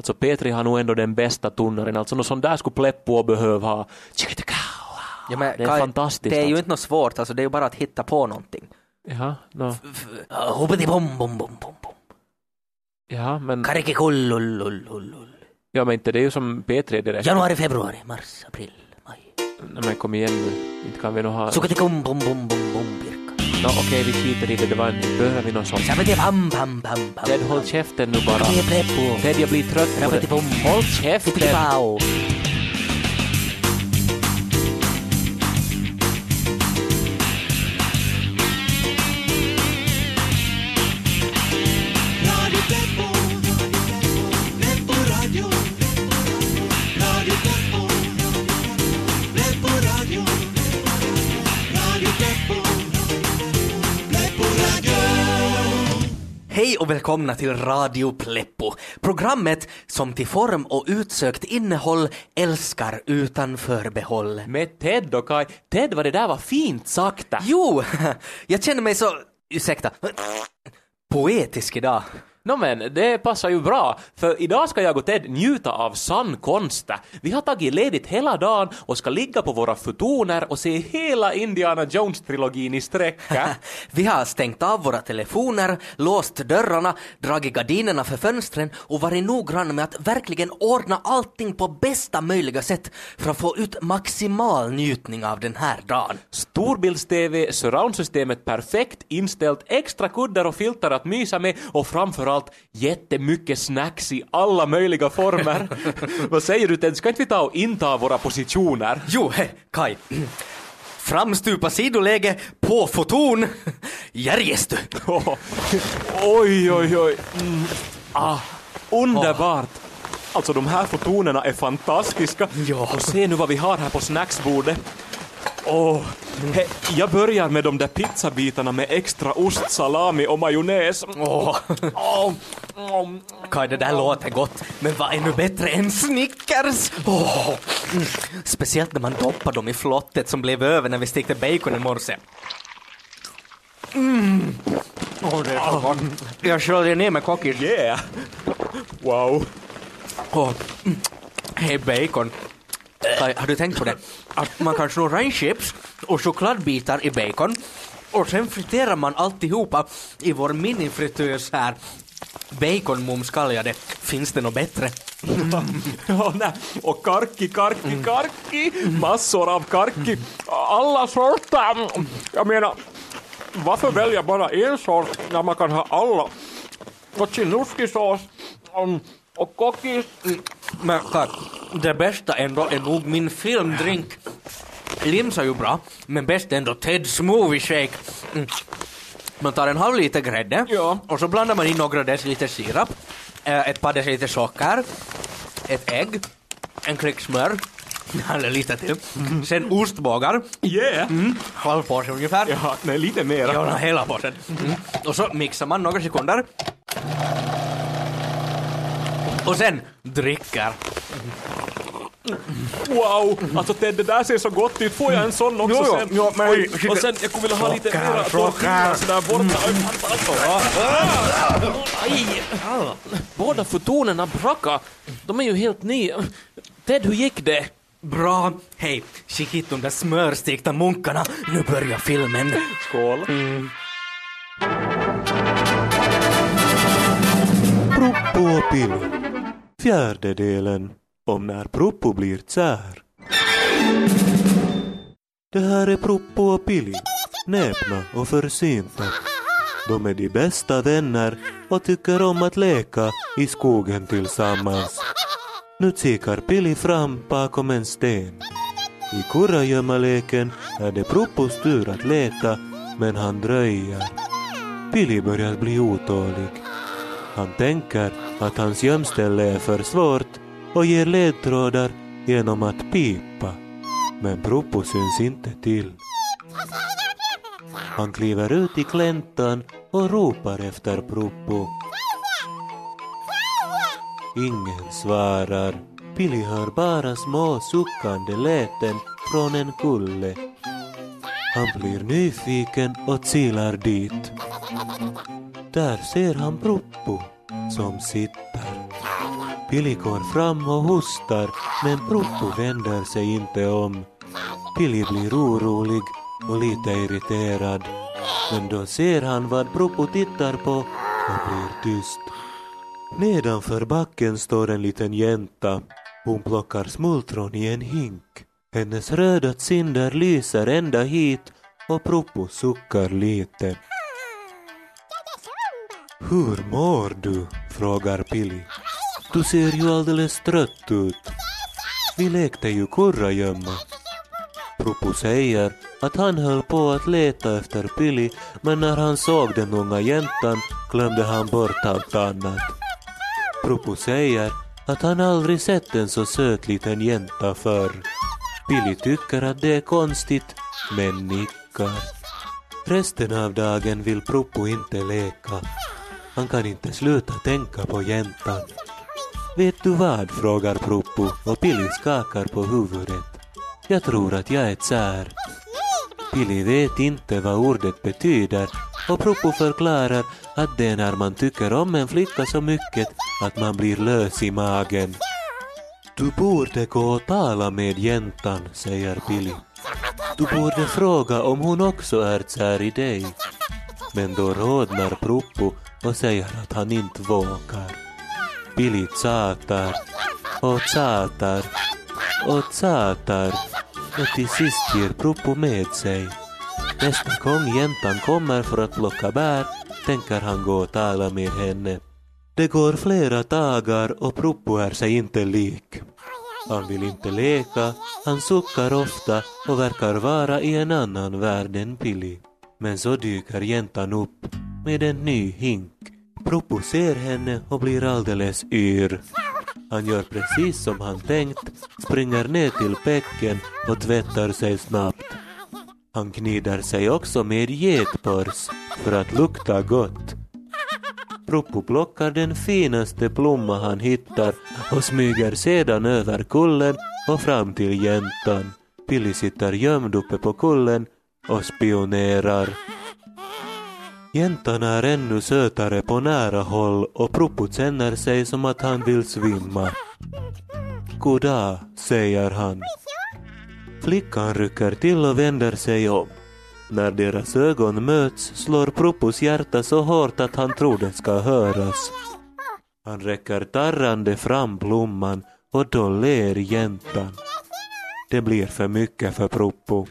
Alltså Petri har nog ändå den bästa tunnaren, alltså något sånt där skulle Pleppo behöva ha. Ja, men Det är Kai, fantastiskt Det är ju alltså. inte något svårt, alltså, det är ju bara att hitta på någonting. Ja, no. Hoppati bom bom bom bom bom. ja men, Karikikullullullullull. ja, men inte det är ju som Petri direkt. Januari, februari, mars, april, maj. Nej, men kom igen nu, inte kan vi nog ha... Sukatikum bom bom bom bom pirka. No, Okej, vi skiter i det, det var inte, behöver vi någon sån. Sabati pam pam pam pam. Ted, håll käften nu bara. Ted, jag blir trött på det. Håll käften! Hej och välkomna till Radio Pleppo, programmet som till form och utsökt innehåll älskar utan förbehåll. Med Ted och Kai. Ted, vad det där var fint sagt! Jo, jag känner mig så, ursäkta, poetisk idag. Nå men, det passar ju bra, för idag ska jag och Ted njuta av sann konst. Vi har tagit ledigt hela dagen och ska ligga på våra futoner och se hela Indiana Jones-trilogin i sträcka. Vi har stängt av våra telefoner, låst dörrarna, dragit gardinerna för fönstren och varit noggranna med att verkligen ordna allting på bästa möjliga sätt för att få ut maximal njutning av den här dagen. Storbilds-TV, surroundsystemet perfekt inställt, extra kuddar och filtar att mysa med och framförallt jättemycket snacks i alla möjliga former. Vad säger du Ted, ska inte vi ta och inta våra positioner? Jo, he, Kai. Framstupa sidoläge på foton. Järjestu. Åh, oj, oj, oj. Mm. Ah, underbart. Alltså de här fotonerna är fantastiska. Ja. Och se nu vad vi har här på snacksbordet. Åh, he, jag börjar med de där pizzabitarna med extra ost, salami och majonnäs. Åh. Åh, åh. Kai, det där låter gott, men vad är nu bättre än Snickers? Mm. Speciellt när man doppar dem i flottet som blev över när vi stekte bacon i morse. Mm. Åh, det är så gott. Jag sköljer ner med kockis. Yeah! Wow. Mm. Hej bacon. Kai, har du tänkt på det? Att man kan snurra in chips och chokladbitar i bacon och sen friterar man alltihopa i vår minifritös här. Baconmums kallar jag det. Finns det något bättre? Ja, nej. Och karki, karki, karki. Massor av karki. Alla sorter. Jag menar, varför välja bara en sort när man kan ha alla? Och chinuskisås um, och kokis. Men Kai, det bästa ändå är nog min filmdrink. Limsa ju bra, men bäst är ändå Ted Smoothie Shake. Mm. Man tar en halv liter grädde Ja. och så blandar man in några deciliter sirap, eh, ett par deciliter socker, ett ägg, en klick smör, eller lite till, sen ostbågar, Yeah! mm. halv påse ungefär. Ja, nej, lite mera. Ja, hela påsen. Mm. Och så mixar man några sekunder. Och sen dricker. Wow! Alltså Ted, det där ser så gott ut. Får jag en sån också sen? jo, men- Oj, och sen, jag kommer vilja ha lite mera tortilla sådär borta. Aj! Båda fotonerna braka. De är ju helt nya. Ted, hur gick det? Bra. Hej, kik hit de där smörstekta munkarna. Nu börjar filmen. Skål. Proppo och Fjärdedelen Fjärde delen om när Proppo blir tsär. Det här är Proppo och Pili, näpna och försynta. De är de bästa vänner och tycker om att leka i skogen tillsammans. Nu kikar Pili fram bakom en sten. I kurragömmaleken är det Proppos tur att leta, men han dröjer. Pili börjar bli otålig. Han tänker att hans gömställe är för svårt och ger ledtrådar genom att pipa. Men Proppo syns inte till. Han kliver ut i kläntan och ropar efter Proppo. Ingen svarar. Pili hör bara små suckande läten från en kulle. Han blir nyfiken och silar dit. Där ser han Proppo som sitter. Pili går fram och hostar men Proppo vänder sig inte om. Pili blir orolig och lite irriterad. Men då ser han vad Proppo tittar på och blir tyst. Nedanför backen står en liten jänta. Hon plockar smultron i en hink. Hennes röda kinder lyser ända hit och Proppo suckar lite. Hur mår du? frågar Pili. Du ser ju alldeles trött ut. Vi lekte ju kurragömma. Propo säger att han höll på att leta efter Pili men när han såg den unga jäntan glömde han bort allt annat. Propo säger att han aldrig sett en så söt liten jänta förr. Pili tycker att det är konstigt, men nickar. Resten av dagen vill Propo inte leka. Han kan inte sluta tänka på jäntan. Vet du vad? frågar Proppo och Billy skakar på huvudet. Jag tror att jag är tsär. sär. Vet inte vad ordet betyder och Proppo förklarar att det är när man tycker om en flicka så mycket att man blir lös i magen. Du borde gå och tala med jäntan, säger Billy. Du borde fråga om hon också är kär i dig. Men då rodnar Proppo och säger att han inte vågar. Billy tjatar och tjatar och tjatar och till sist ger Proppo med sig. Nästa gång jäntan kommer för att plocka bär tänker han gå och tala med henne. Det går flera dagar och Proppo är sig inte lik. Han vill inte leka, han suckar ofta och verkar vara i en annan värld än Billy. Men så dyker jäntan upp med en ny hink. Propo ser henne och blir alldeles yr. Han gör precis som han tänkt, springer ner till bäcken och tvättar sig snabbt. Han knider sig också med getpörs för att lukta gott. Propo plockar den finaste blomma han hittar och smyger sedan över kullen och fram till jäntan. Pilly sitter gömd uppe på kullen och spionerar. Jäntan är ännu sötare på nära håll och Proppo känner sig som att han vill svimma. Goddag, säger han. Flickan rycker till och vänder sig om. När deras ögon möts slår Proppos hjärta så hårt att han tror det ska höras. Han räcker darrande fram blomman och då ler jäntan. Det blir för mycket för Proppo.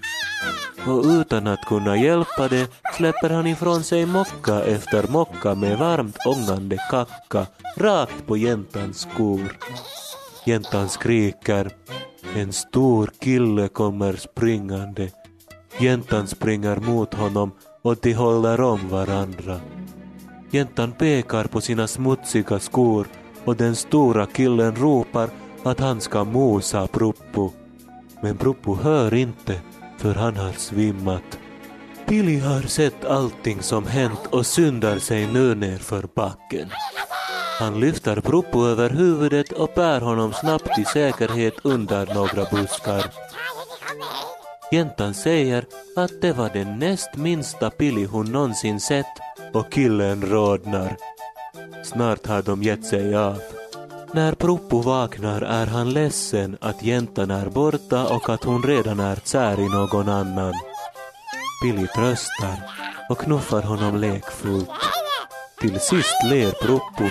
Och utan att kunna hjälpa det släpper han ifrån sig mocka efter mocka med varmt ångande kacka rakt på jäntans skor. Jäntan skriker. En stor kille kommer springande. Jäntan springer mot honom och de håller om varandra. Jäntan pekar på sina smutsiga skor och den stora killen ropar att han ska mosa Proppo. Men Proppo hör inte för han har svimmat. Pili har sett allting som hänt och syndar sig nu ner för backen. Han lyfter Proppo över huvudet och bär honom snabbt i säkerhet under några buskar. Jäntan säger att det var den näst minsta Pili hon någonsin sett och killen rodnar. Snart har de gett sig av. När Proppo vaknar är han ledsen att jäntan är borta och att hon redan är kär i någon annan. Billy tröstar och knuffar honom lekfullt. Till sist ler Proppo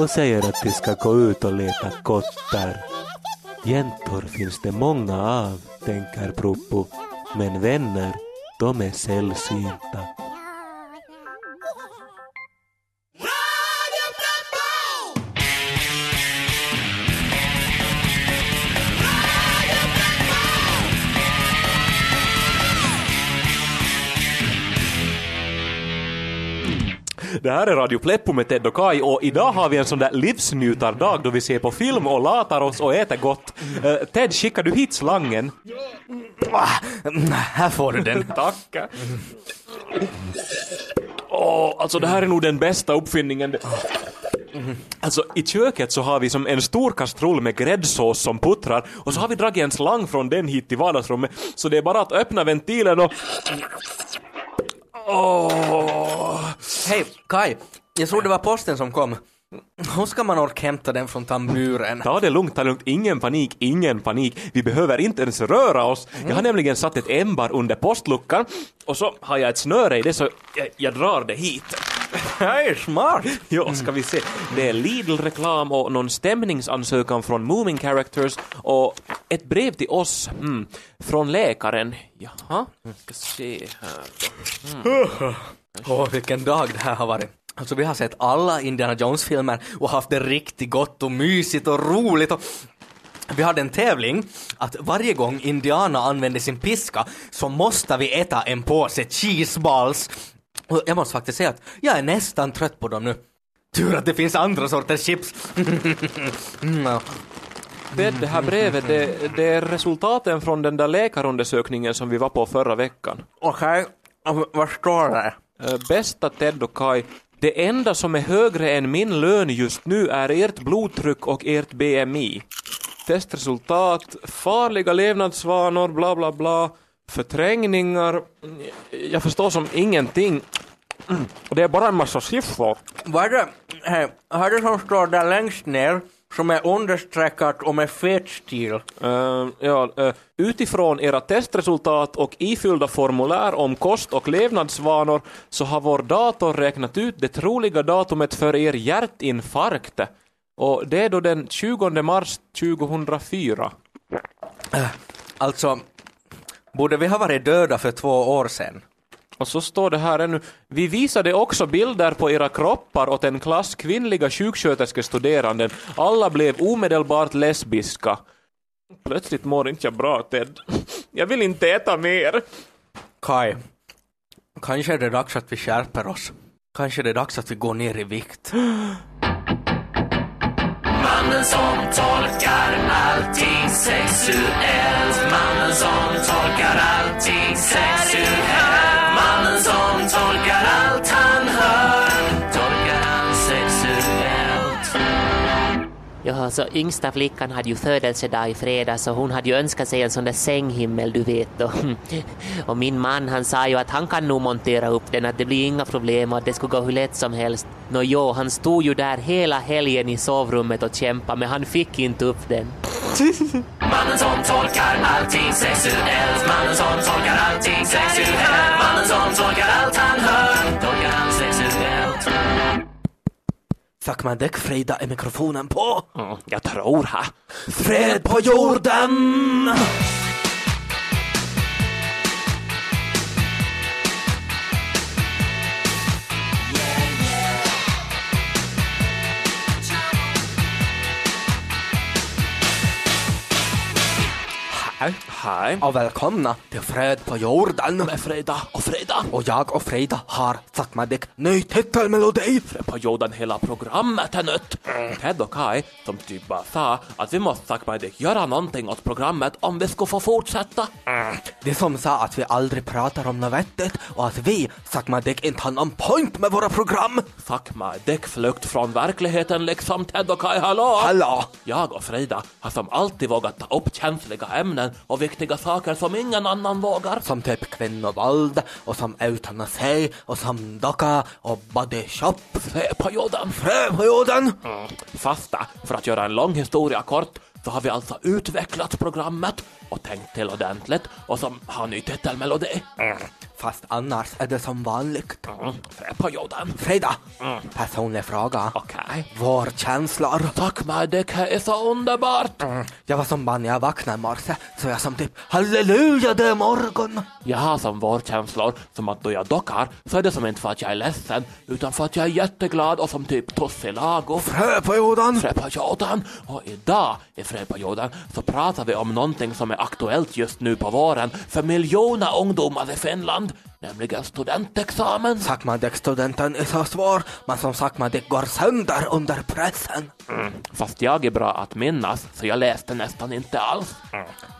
och säger att de ska gå ut och leta kottar. Jäntor finns det många av, tänker Proppo, men vänner, de är sällsynta. Det här är Radio Pleppo med Ted och Kai och idag har vi en sån där livsnjutardag då vi ser på film och latar oss och äter gott. Eh, Ted, skickar du hit slangen? Mm, här får du den. Tack. Åh, alltså det här är nog den bästa uppfinningen. Alltså i köket så har vi som en stor kastrull med gräddsås som puttrar och så har vi dragit en slang från den hit till vardagsrummet så det är bara att öppna ventilen och... Åh! Hej, Kai. Jag tror det var posten som kom. Hur ska man orka hämta den från tamburen? Ta det lugnt, ta det lugnt. Ingen panik, ingen panik. Vi behöver inte ens röra oss. Jag har nämligen satt ett ämbar under postluckan och så har jag ett snöre i det så jag, jag drar det hit. Det är smart! Ja, ska vi se. Det är Lidl-reklam och någon stämningsansökan från Moving Characters och ett brev till oss mm, från läkaren. Jaha, ska se här. Åh, vilken dag det här har varit. Alltså vi har sett alla Indiana Jones-filmer och haft det riktigt gott och mysigt och roligt och vi hade en tävling att varje gång Indiana använde sin piska så måste vi äta en påse cheeseballs. Och jag måste faktiskt säga att jag är nästan trött på dem nu. Tur att det finns andra sorters chips. Mm. Det, det här brevet, det, det är resultaten från den där läkarundersökningen som vi var på förra veckan. Okej, och vad står det? Eh, Bästa Ted och Kai, det enda som är högre än min lön just nu är ert blodtryck och ert BMI. Testresultat, farliga levnadsvanor, bla bla bla, förträngningar. Jag förstår som ingenting. Det är bara en massa siffror. Vad är det, hej, vad är det som står där längst ner som är understreckat och med fet stil? Eh, ja, eh, utifrån era testresultat och ifyllda formulär om kost och levnadsvanor så har vår dator räknat ut det troliga datumet för er hjärtinfarkt. Och det är då den 20 mars 2004. Alltså, borde vi ha varit döda för två år sedan? Och så står det här ännu. Vi visade också bilder på era kroppar åt en klass kvinnliga sjuksköterskestuderanden. Alla blev omedelbart lesbiska. Plötsligt mår inte jag bra, Ted. Jag vill inte äta mer. Kai, kanske är det dags att vi skärper oss. Kanske är det dags att vi går ner i vikt. Mannen som tolkar allting sexuellt. Mannen som tolkar allting sexuellt. Mannen som tolkar allting Ja, så yngsta flickan hade ju födelsedag i fredags och hon hade ju önskat sig en sån där sänghimmel, du vet. Och, och min man han sa ju att han kan nog montera upp den, att det blir inga problem och att det skulle gå hur lätt som helst. Nå jo, han stod ju där hela helgen i sovrummet och kämpade men han fick inte upp den. Mannen som tolkar allting sexuellt Mannen som tolkar allting sexuellt Mannen som tolkar allt han hör Fuck man däck, Frida, är mikrofonen på? Mm, jag tror ha. Fred på jorden! Hej Hej. och välkomna till Fred på jorden. Med Freda och Freda. Och jag och Frida har sagt mig däck ny titelmelodi. På jorden hela programmet är nött. Ted och Kai, som typ bara sa att vi måste sagt mig det, göra någonting åt programmet om vi ska få fortsätta. De som sa att vi aldrig pratar om något vettigt och att vi, sagt mig däck, inte har någon point med våra program. Fuck my dick flykt från verkligheten liksom Ted och Kai, hallå? Hallå! Jag och Frida har som alltid vågat ta upp känsliga ämnen och viktiga saker som ingen annan vågar. Som typ kvinnovåld och som eutanasi och som docka och body shop. Frö på jorden. Frö på jorden! Fasta, för att göra en lång historia kort, så har vi alltså utvecklat programmet och tänkt till ordentligt och som har ny titelmelodi. Fast annars är det som vanligt. Mm. Frö på jorden. Frida, personlig fråga. Okej. Vår känslor. Tack my dick, det är så underbart. Jag var som barn när jag vaknade i morse, så jag som typ halleluja det är morgon. Jag har som vårkänslor som att då jag dockar så är det som inte för att jag är ledsen utan för att jag är jätteglad och som typ tussilago. Frö på jorden. Fröperioden. Och idag i perioden så pratar vi om någonting som är aktuellt just nu på våren. För miljoner ungdomar i Finland, nämligen studentexamen. Sakmadek-studenten är så svår, men som Sakmadek går sönder under pressen. Fast jag är bra att minnas så jag läste nästan inte alls.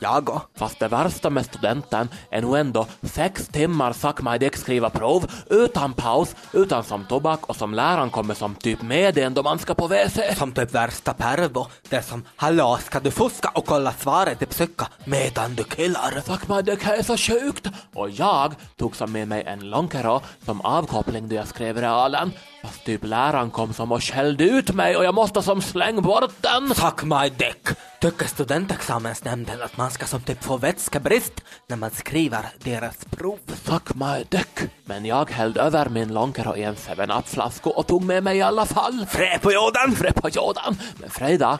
Jag och. Fast det värsta med studenten är nog ändå sex timmar sakmajdik skriva prov utan paus, utan som tobak och som läraren kommer som typ med en då man ska på WC. Som typ värsta pervo. Det är som hallå, ska du fuska och kolla svaret i psyka medan du killar? Sakmajdik är så sjukt! Och jag tog som med mig en Lonkero som avkoppling då jag skrev realen. Fast typ läraren kom som och skällde ut mig och jag måste som släng bort den. Tack my dick. Tycker studentexamensnämnden att man ska som typ få vätskebrist när man skriver deras prov? Fuck my dick. Men jag hällde över min Lonkero i en 7-Up-flaska och tog med mig i alla fall. Frä på jorden! Frä på jorden. Men Freda,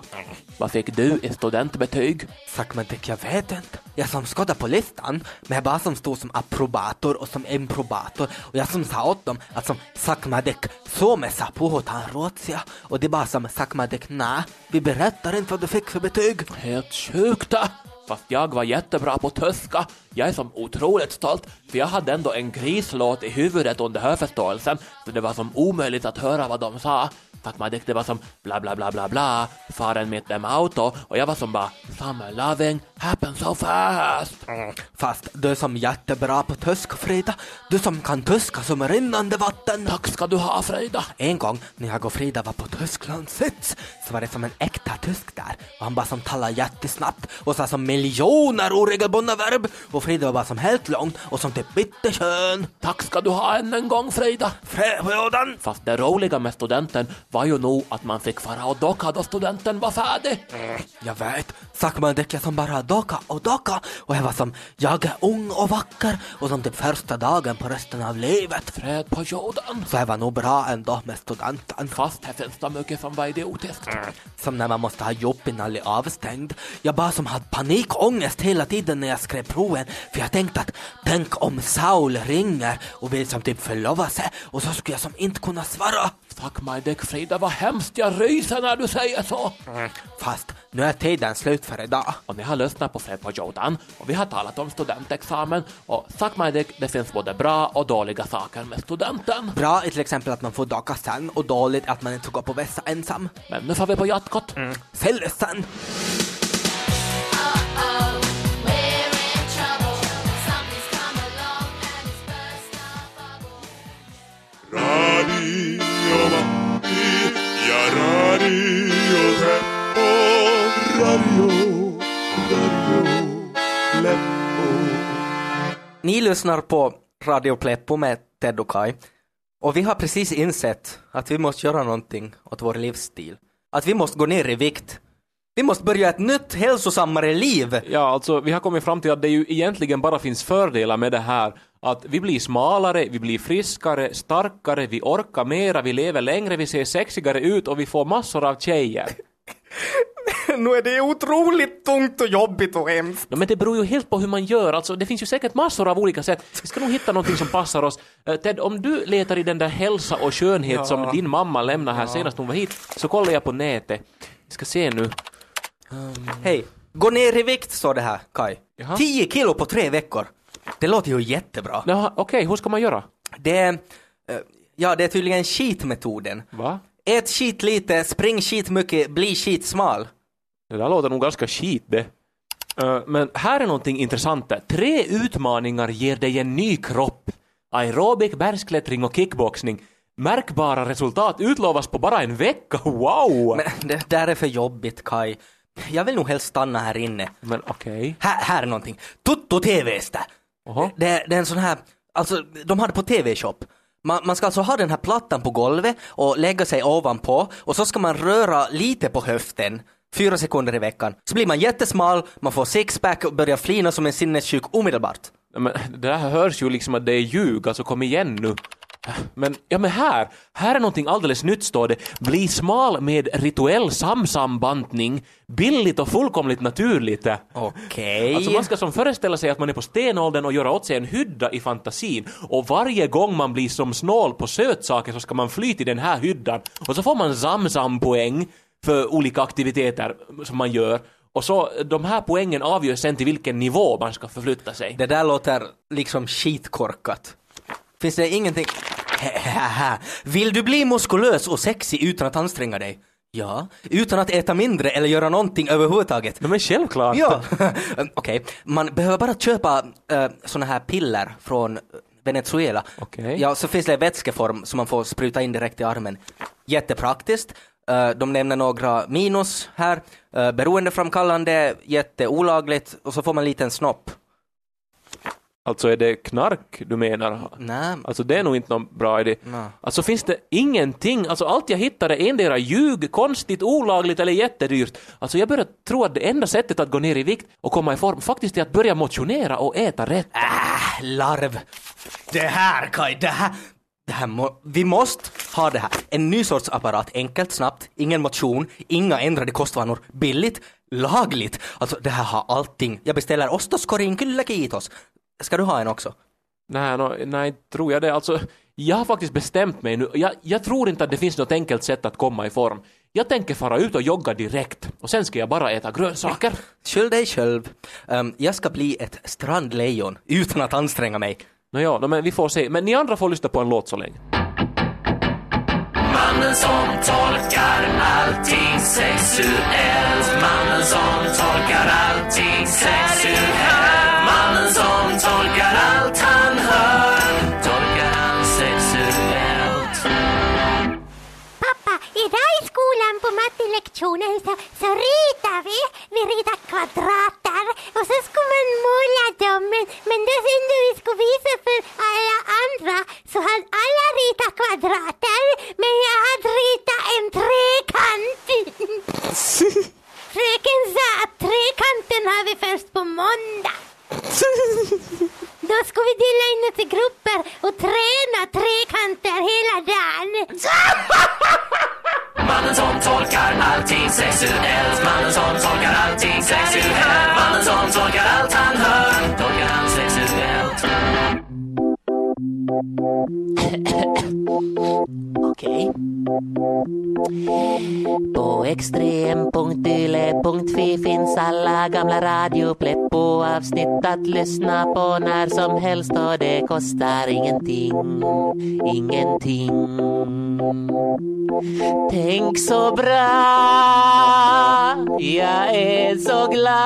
vad fick du i studentbetyg? Tack my däck, jag vet inte. Jag som skådde på listan, men jag bara som stod som approbator och som improbator och jag som sa åt dem att som Sack my däck, så med sa puhutaan ruotsia och det bara som Sack my däck, nä, vi berättar inte vad du fick för betyg. Helt sjukt. Äh. Fast jag var jättebra på tyska. Jag är som otroligt stolt, för jag hade ändå en grislåt i huvudet under hörförståelsen, så det var som omöjligt att höra vad de sa. Tack man det var som bla bla bla bla bla, faren med dem auto, och jag var som bara summer loving happens so fast. Fast du är som jättebra på tyska, Frida. Du som kan tyska som rinnande vatten. Tack ska du ha Frida. En gång när jag och Frida var på Tysklands sits så var det som en äkta tysk där och han bara som talade jättesnabbt och sa som miljoner oregelbundna verb och Frida var bara som helt lång och som typ bitterskön. Tack ska du ha än en gång Frida. Fräsjådan! Fast det roliga med studenten var ju nog att man fick fara och docka då studenten var färdig. Jag vet, sagt man däck jag som bara docka och docka och jag var som jag är ung och vacker och som typ första dagen på resten av livet. Fred på jorden. Så jag var nog bra ändå med studenten. Fast här finns det mycket som var idiotiskt. Som när man måste ha jobb innan avstängd. Jag bara som hade panikångest hela tiden när jag skrev proven för jag tänkte att tänk om Saul ringer och vill som typ förlova sig och så skulle jag som inte kunna svara. Fuck my dick Frida, vad hemskt jag ryser när du säger så. Fast nu är tiden slut för idag. Och ni har lyssnat på Fred på Jordan och vi har talat om studentexamen och fuck my dick, det finns både bra och dåliga saker med studenten. Bra är till exempel att man får docka sen och dåligt att man inte får gå på vässa ensam. Men nu får vi på jatkott. Sälj sen! Ni lyssnar på Radio Pleppo med Ted och Kai. Och vi har precis insett att vi måste göra någonting åt vår livsstil. Att vi måste gå ner i vikt. Vi måste börja ett nytt hälsosammare liv. Ja, alltså vi har kommit fram till att det ju egentligen bara finns fördelar med det här. Att vi blir smalare, vi blir friskare, starkare, vi orkar mera, vi lever längre, vi ser sexigare ut och vi får massor av tjejer. nu är det otroligt tungt och jobbigt och hemskt. No, men det beror ju helt på hur man gör, alltså det finns ju säkert massor av olika sätt. Vi ska nog hitta någonting som passar oss. Eh, Ted, om du letar i den där hälsa och skönhet som din mamma lämnade här senast hon var hit, så kollar jag på nätet. Vi ska se nu. Hej, gå ner i vikt står det här, Kai. Jaha. 10 kilo på tre veckor. Det låter ju jättebra. Okej, hur ska man göra? Det är, eh, ja det är tydligen skitmetoden. Va? Ät skit lite, spring skit mycket, bli skit smal. Det där låter nog ganska skit det. Eh, Men här är någonting intressant. där. Tre utmaningar ger dig en ny kropp. Aerobic, bergsklättring och kickboxning. Märkbara resultat utlovas på bara en vecka. Wow! Men, Men det där är för jobbigt Kai. Jag vill nog helst stanna här inne. okej. Här, här är någonting. Tutto TV-stä. Jaha. Det, det är en sån här, alltså de har det på TV-shop. Man, man ska alltså ha den här plattan på golvet och lägga sig ovanpå och så ska man röra lite på höften fyra sekunder i veckan. Så blir man jättesmal, man får sixpack och börjar flina som en sinnessjuk omedelbart. Men det där hörs ju liksom att det är ljug, alltså kom igen nu. Men, ja men här, här är någonting alldeles nytt står det. Bli smal med rituell samsambantning, billigt och fullkomligt naturligt. Okej. Alltså man ska som föreställa sig att man är på stenåldern och göra åt sig en hydda i fantasin och varje gång man blir som snål på sötsaker så ska man fly till den här hyddan och så får man zamzam-poäng för olika aktiviteter som man gör och så de här poängen avgör sen till vilken nivå man ska förflytta sig. Det där låter liksom skitkorkat. Finns det ingenting... Vill du bli muskulös och sexig utan att anstränga dig? Ja, utan att äta mindre eller göra någonting överhuvudtaget. Men självklart. Ja, okej. Man behöver bara köpa uh, såna här piller från Venezuela. Okej. Ja, så finns det vätskeform som man får spruta in direkt i armen. Jättepraktiskt. Uh, de nämner några minus här. Uh, beroendeframkallande, jätteolagligt och så får man en liten snopp. Alltså är det knark du menar? Nej. Alltså det är nog inte någon bra idé. Nej. Alltså finns det ingenting, alltså allt jag hittar är endera ljug, konstigt, olagligt eller jättedyrt. Alltså jag börjar tro att det enda sättet att gå ner i vikt och komma i form faktiskt är att börja motionera och äta rätt. Äh, larv. Det här Kaj, det här. Det här må, vi måste ha det här. En ny sorts apparat, enkelt, snabbt, ingen motion, inga ändrade kostvanor, billigt, lagligt. Alltså det här har allting. Jag beställer ostoskorgen, kyllä kiitos. Ska du ha en också? Nej, no, nej, tror jag det. Alltså, jag har faktiskt bestämt mig nu. Jag, jag tror inte att det finns något enkelt sätt att komma i form. Jag tänker fara ut och jogga direkt och sen ska jag bara äta grönsaker. Skyll dig själv. Ehm, jag ska bli ett strandlejon utan att anstränga mig. Nåja, no, men vi får se. Men ni andra får lyssna på en låt så länge. Mannen som tolkar allting sexuellt Mannen som tolkar allting sexuellt Mannen som tolkar allt han hör Tolkar han sexuellt Pappa, idag i skolan på mattelektionen så, så ritar vi. Vi ritar kvadrater och så ska man måla dem. Men, men sen när vi ska visa för alla andra så har alla ritat kvadrater men jag har ritat en trekant. Fröken sa att trekanten har vi först på måndag. Då ska vi dela in oss i grupper och träna trekanter hela dagen. Mannen som tolkar allting sexuellt Mannen som tolkar allting sexuellt Mannen som tolkar allt han hör Tolkar han sexuellt Okej. På extrem.yle.fi finns alla gamla radiopleppo-avsnitt att lyssna på när som helst och det kostar ingenting, ingenting. Tänk så bra, jag är så glad.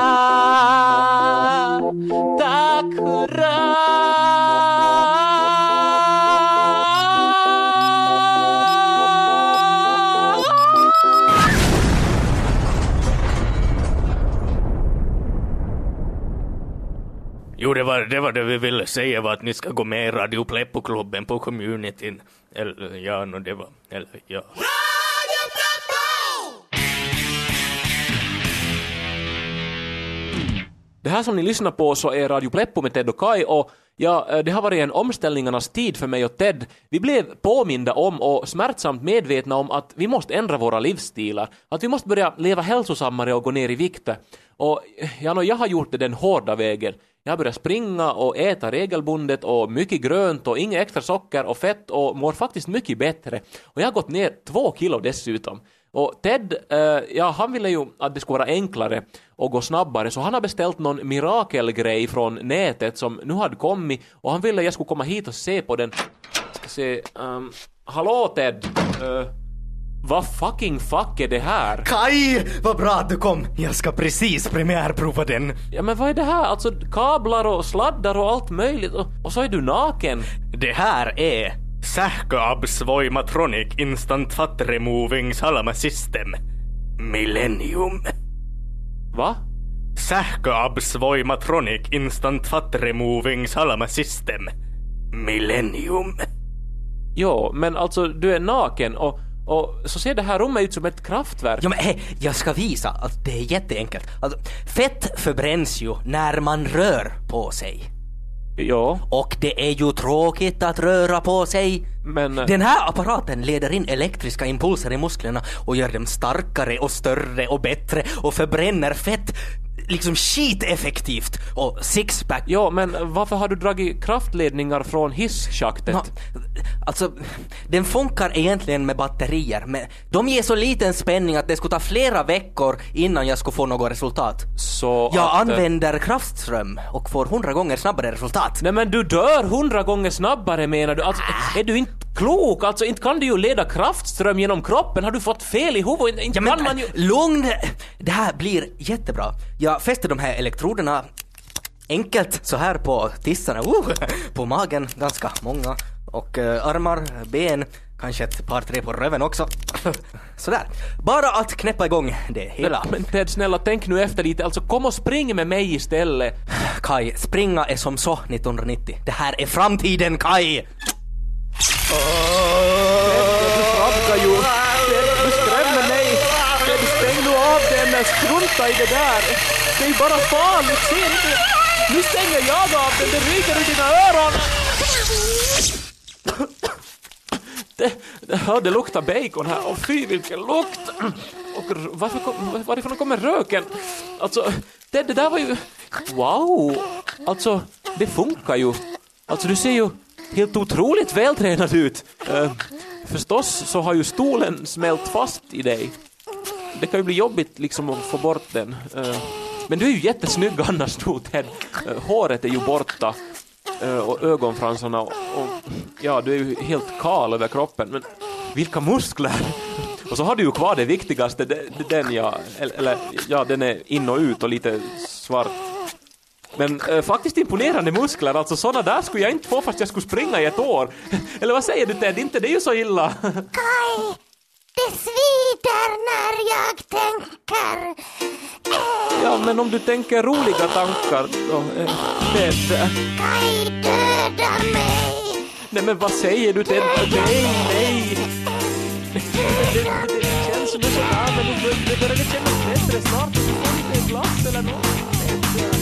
Tack hurra! Jo, det var, det var det vi ville säga var att ni ska gå med i Radio Pleppo-klubben på communityn. Eller ja, no, det var, eller ja. Det här som ni lyssnar på så är Radio Pleppo med Ted och Kai och ja, eh, det har varit en omställningarnas tid för mig och Ted. Vi blev påminda om och smärtsamt medvetna om att vi måste ändra våra livsstilar. Att vi måste börja leva hälsosammare och gå ner i vikt. Och ja, no, jag har gjort det den hårda vägen. Jag har börjat springa och äta regelbundet och mycket grönt och inget extra socker och fett och mår faktiskt mycket bättre. Och jag har gått ner två kilo dessutom. Och Ted, eh, ja han ville ju att det skulle vara enklare och gå snabbare så han har beställt någon mirakelgrej från nätet som nu hade kommit och han ville att jag skulle komma hit och se på den. Ska se, um, hallå Ted! Uh, vad fucking fuck är det här? Kai, vad bra att du kom! Jag ska precis premiärprova den. Ja men vad är det här? Alltså kablar och sladdar och allt möjligt och, och så är du naken. Det här är Sähköabs Voimatronic Instant Fat Removing Salama System. Millennium. Va? Sähköabs Voimatronic Instant Fat Removing Salama System. Millennium. Jo, men alltså du är naken och, och så ser det här rummet ut som ett kraftverk. Ja men hej, jag ska visa att det är jätteenkelt. Alltså, fett förbränns ju när man rör på sig. Ja, Och det är ju tråkigt att röra på sig. men... eh, Den här apparaten leder in elektriska impulser i musklerna och gör dem starkare och större och bättre och förbränner fett liksom skiteffektivt och sixpack. Ja, men varför har du dragit kraftledningar från hisschaktet? Alltså, den funkar egentligen med batterier, men de ger så liten spänning att det skulle ta flera veckor innan jag skulle få något resultat. Så Jag att, eh, använder kraftström och får hundra gånger snabbare resultat. Nej men du dör hundra gånger snabbare menar du? Alltså, är du inte klok? Alltså inte kan du ju leda kraftström genom kroppen. Har du fått fel i huvudet? Inte Ja, men, kan man ju... Lugn! Det här blir jättebra. Jag fäster de här elektroderna enkelt så här på tissarna, uh, på magen, ganska många, och eh, armar, ben, Kanske ett par tre på röven också. Sådär. Bara att knäppa igång det hela. Men Ted, snälla tänk nu efter lite. Alltså kom och spring med mig istället. Kai, springa är som så 1990. Det här är framtiden, Kai! Du framkar ju. Ted, du skrämmer mig. Ted, stäng nu av den. Strunta i det där. Det är bara farligt. Ser inte? Nu stänger jag av den. Det ryker i dina öron. Det, det, det luktar bacon här. Och fy vilken lukt! Och varför kom, varifrån kommer röken? Alltså, det, det där var ju... Wow! Alltså, det funkar ju. Alltså, du ser ju helt otroligt vältränad ut. Eh, förstås så har ju stolen smält fast i dig. Det kan ju bli jobbigt liksom att få bort den. Eh, men du är ju jättesnygg annars, Ted. Eh, håret är ju borta. Eh, och ögonfransarna och, och ja, du är ju helt kal över kroppen. Men vilka muskler! Och så har du ju kvar det viktigaste, det- det- den ja, eller ja, den är in och ut och lite svart. Men eh, faktiskt imponerande muskler, alltså sådana där skulle jag inte få fast jag skulle springa i ett år. Eller vad säger du Ted, inte det är ju så illa. Kai, det svider när jag tänker. Ja, men om du tänker roliga tankar då, eh, Ted. Kai, döda mig. Nej men vad säger du Ted? Nej, nej! Det, det, det känns som sån där, men det, börjar kännas bättre snart. Du får lite glass eller något.